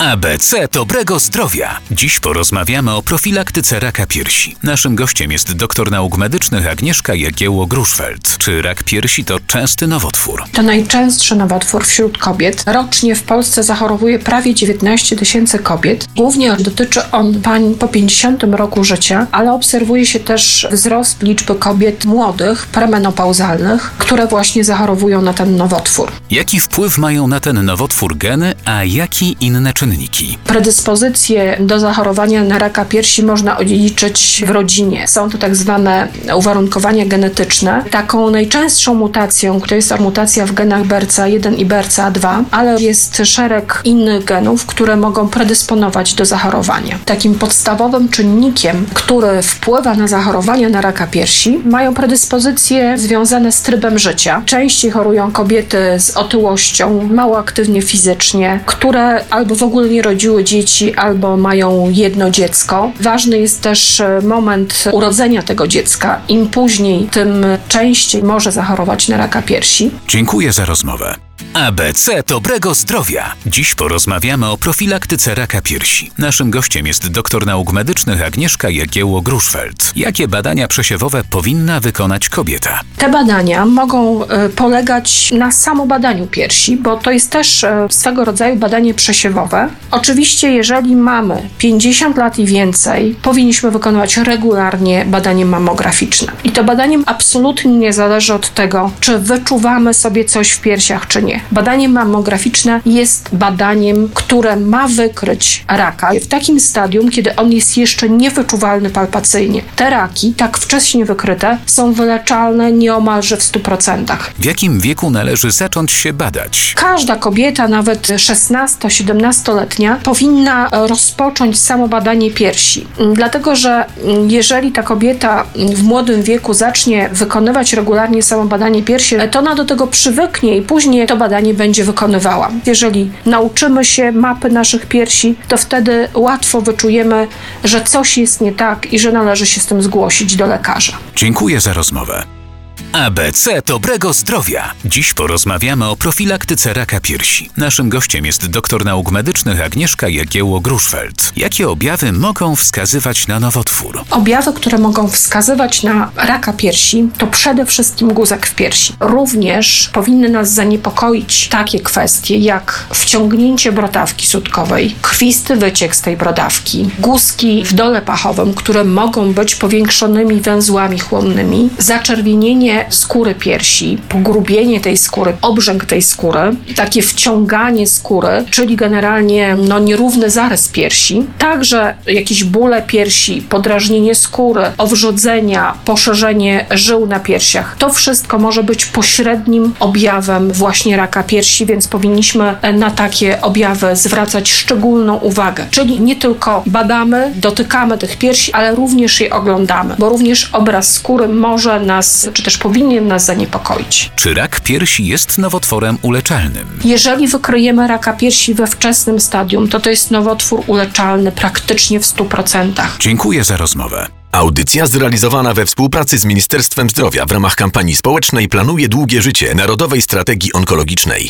ABC dobrego zdrowia. Dziś porozmawiamy o profilaktyce raka piersi. Naszym gościem jest doktor nauk medycznych Agnieszka Jagiełło-Gruszfeld. Czy rak piersi to częsty nowotwór? To najczęstszy nowotwór wśród kobiet. Rocznie w Polsce zachorowuje prawie 19 tysięcy kobiet. Głównie dotyczy on pań po 50 roku życia, ale obserwuje się też wzrost liczby kobiet młodych, premenopauzalnych, które właśnie zachorowują na ten nowotwór. Jaki wpływ mają na ten nowotwór geny, a jaki inne czynniki? Predyspozycje do zachorowania na raka piersi można odziedziczyć w rodzinie. Są to tak zwane uwarunkowania genetyczne. Taką najczęstszą mutacją, która jest mutacja w genach BRCA1 i BRCA2, ale jest szereg innych genów, które mogą predysponować do zachorowania. Takim podstawowym czynnikiem, który wpływa na zachorowanie na raka piersi, mają predyspozycje związane z trybem życia. Częściej chorują kobiety z otyłością, mało aktywnie fizycznie, które albo w ogóle nie rodziły dzieci albo mają jedno dziecko. Ważny jest też e, moment urodzenia tego dziecka. Im później, tym częściej może zachorować na raka piersi. Dziękuję za rozmowę. ABC dobrego zdrowia. Dziś porozmawiamy o profilaktyce raka piersi. Naszym gościem jest doktor nauk medycznych Agnieszka Jagiełło-Gruszfeld. Jakie badania przesiewowe powinna wykonać kobieta? Te badania mogą e, polegać na samobadaniu piersi, bo to jest też e, swego rodzaju badanie przesiewowe. Oczywiście, jeżeli mamy 50 lat i więcej, powinniśmy wykonywać regularnie badanie mammograficzne. I to badanie absolutnie nie zależy od tego, czy wyczuwamy sobie coś w piersiach, czy nie. Badanie mammograficzne jest badaniem, które ma wykryć raka w takim stadium, kiedy on jest jeszcze niewyczuwalny palpacyjnie. Te raki, tak wcześnie wykryte, są wyleczalne nieomalże w 100%. W jakim wieku należy zacząć się badać? Każda kobieta, nawet 16-17-letnia, powinna rozpocząć samo badanie piersi. Dlatego, że jeżeli ta kobieta w młodym wieku zacznie wykonywać regularnie samo badanie piersi, to ona do tego przywyknie i później to badanie będzie wykonywała. Jeżeli nauczymy się mapy naszych piersi, to wtedy łatwo wyczujemy, że coś jest nie tak i że należy się z tym zgłosić do lekarza. Dziękuję za rozmowę. ABC dobrego zdrowia. Dziś porozmawiamy o profilaktyce raka piersi. Naszym gościem jest doktor nauk medycznych Agnieszka Jagiełło-Gruszfeld. Jakie objawy mogą wskazywać na nowotwór? Objawy, które mogą wskazywać na raka piersi, to przede wszystkim guzek w piersi. Również powinny nas zaniepokoić takie kwestie jak wciągnięcie brodawki sutkowej, krwisty wyciek z tej brodawki, guzki w dole pachowym, które mogą być powiększonymi węzłami chłonnymi, zaczerwienienie skóry piersi, pogrubienie tej skóry, obrzęk tej skóry, takie wciąganie skóry, czyli generalnie no, nierówny zarys piersi, także jakieś bóle piersi, podrażnienie skóry, owrzodzenia, poszerzenie żył na piersiach. To wszystko może być pośrednim objawem właśnie raka piersi, więc powinniśmy na takie objawy zwracać szczególną uwagę. Czyli nie tylko badamy, dotykamy tych piersi, ale również je oglądamy, bo również obraz skóry może nas, czy też powinien nas zaniepokoić. Czy rak piersi jest nowotworem uleczalnym? Jeżeli wykryjemy raka piersi we wczesnym stadium, to to jest nowotwór uleczalny praktycznie w 100%. Dziękuję za rozmowę. Audycja zrealizowana we współpracy z Ministerstwem Zdrowia w ramach kampanii społecznej Planuje Długie Życie Narodowej Strategii Onkologicznej.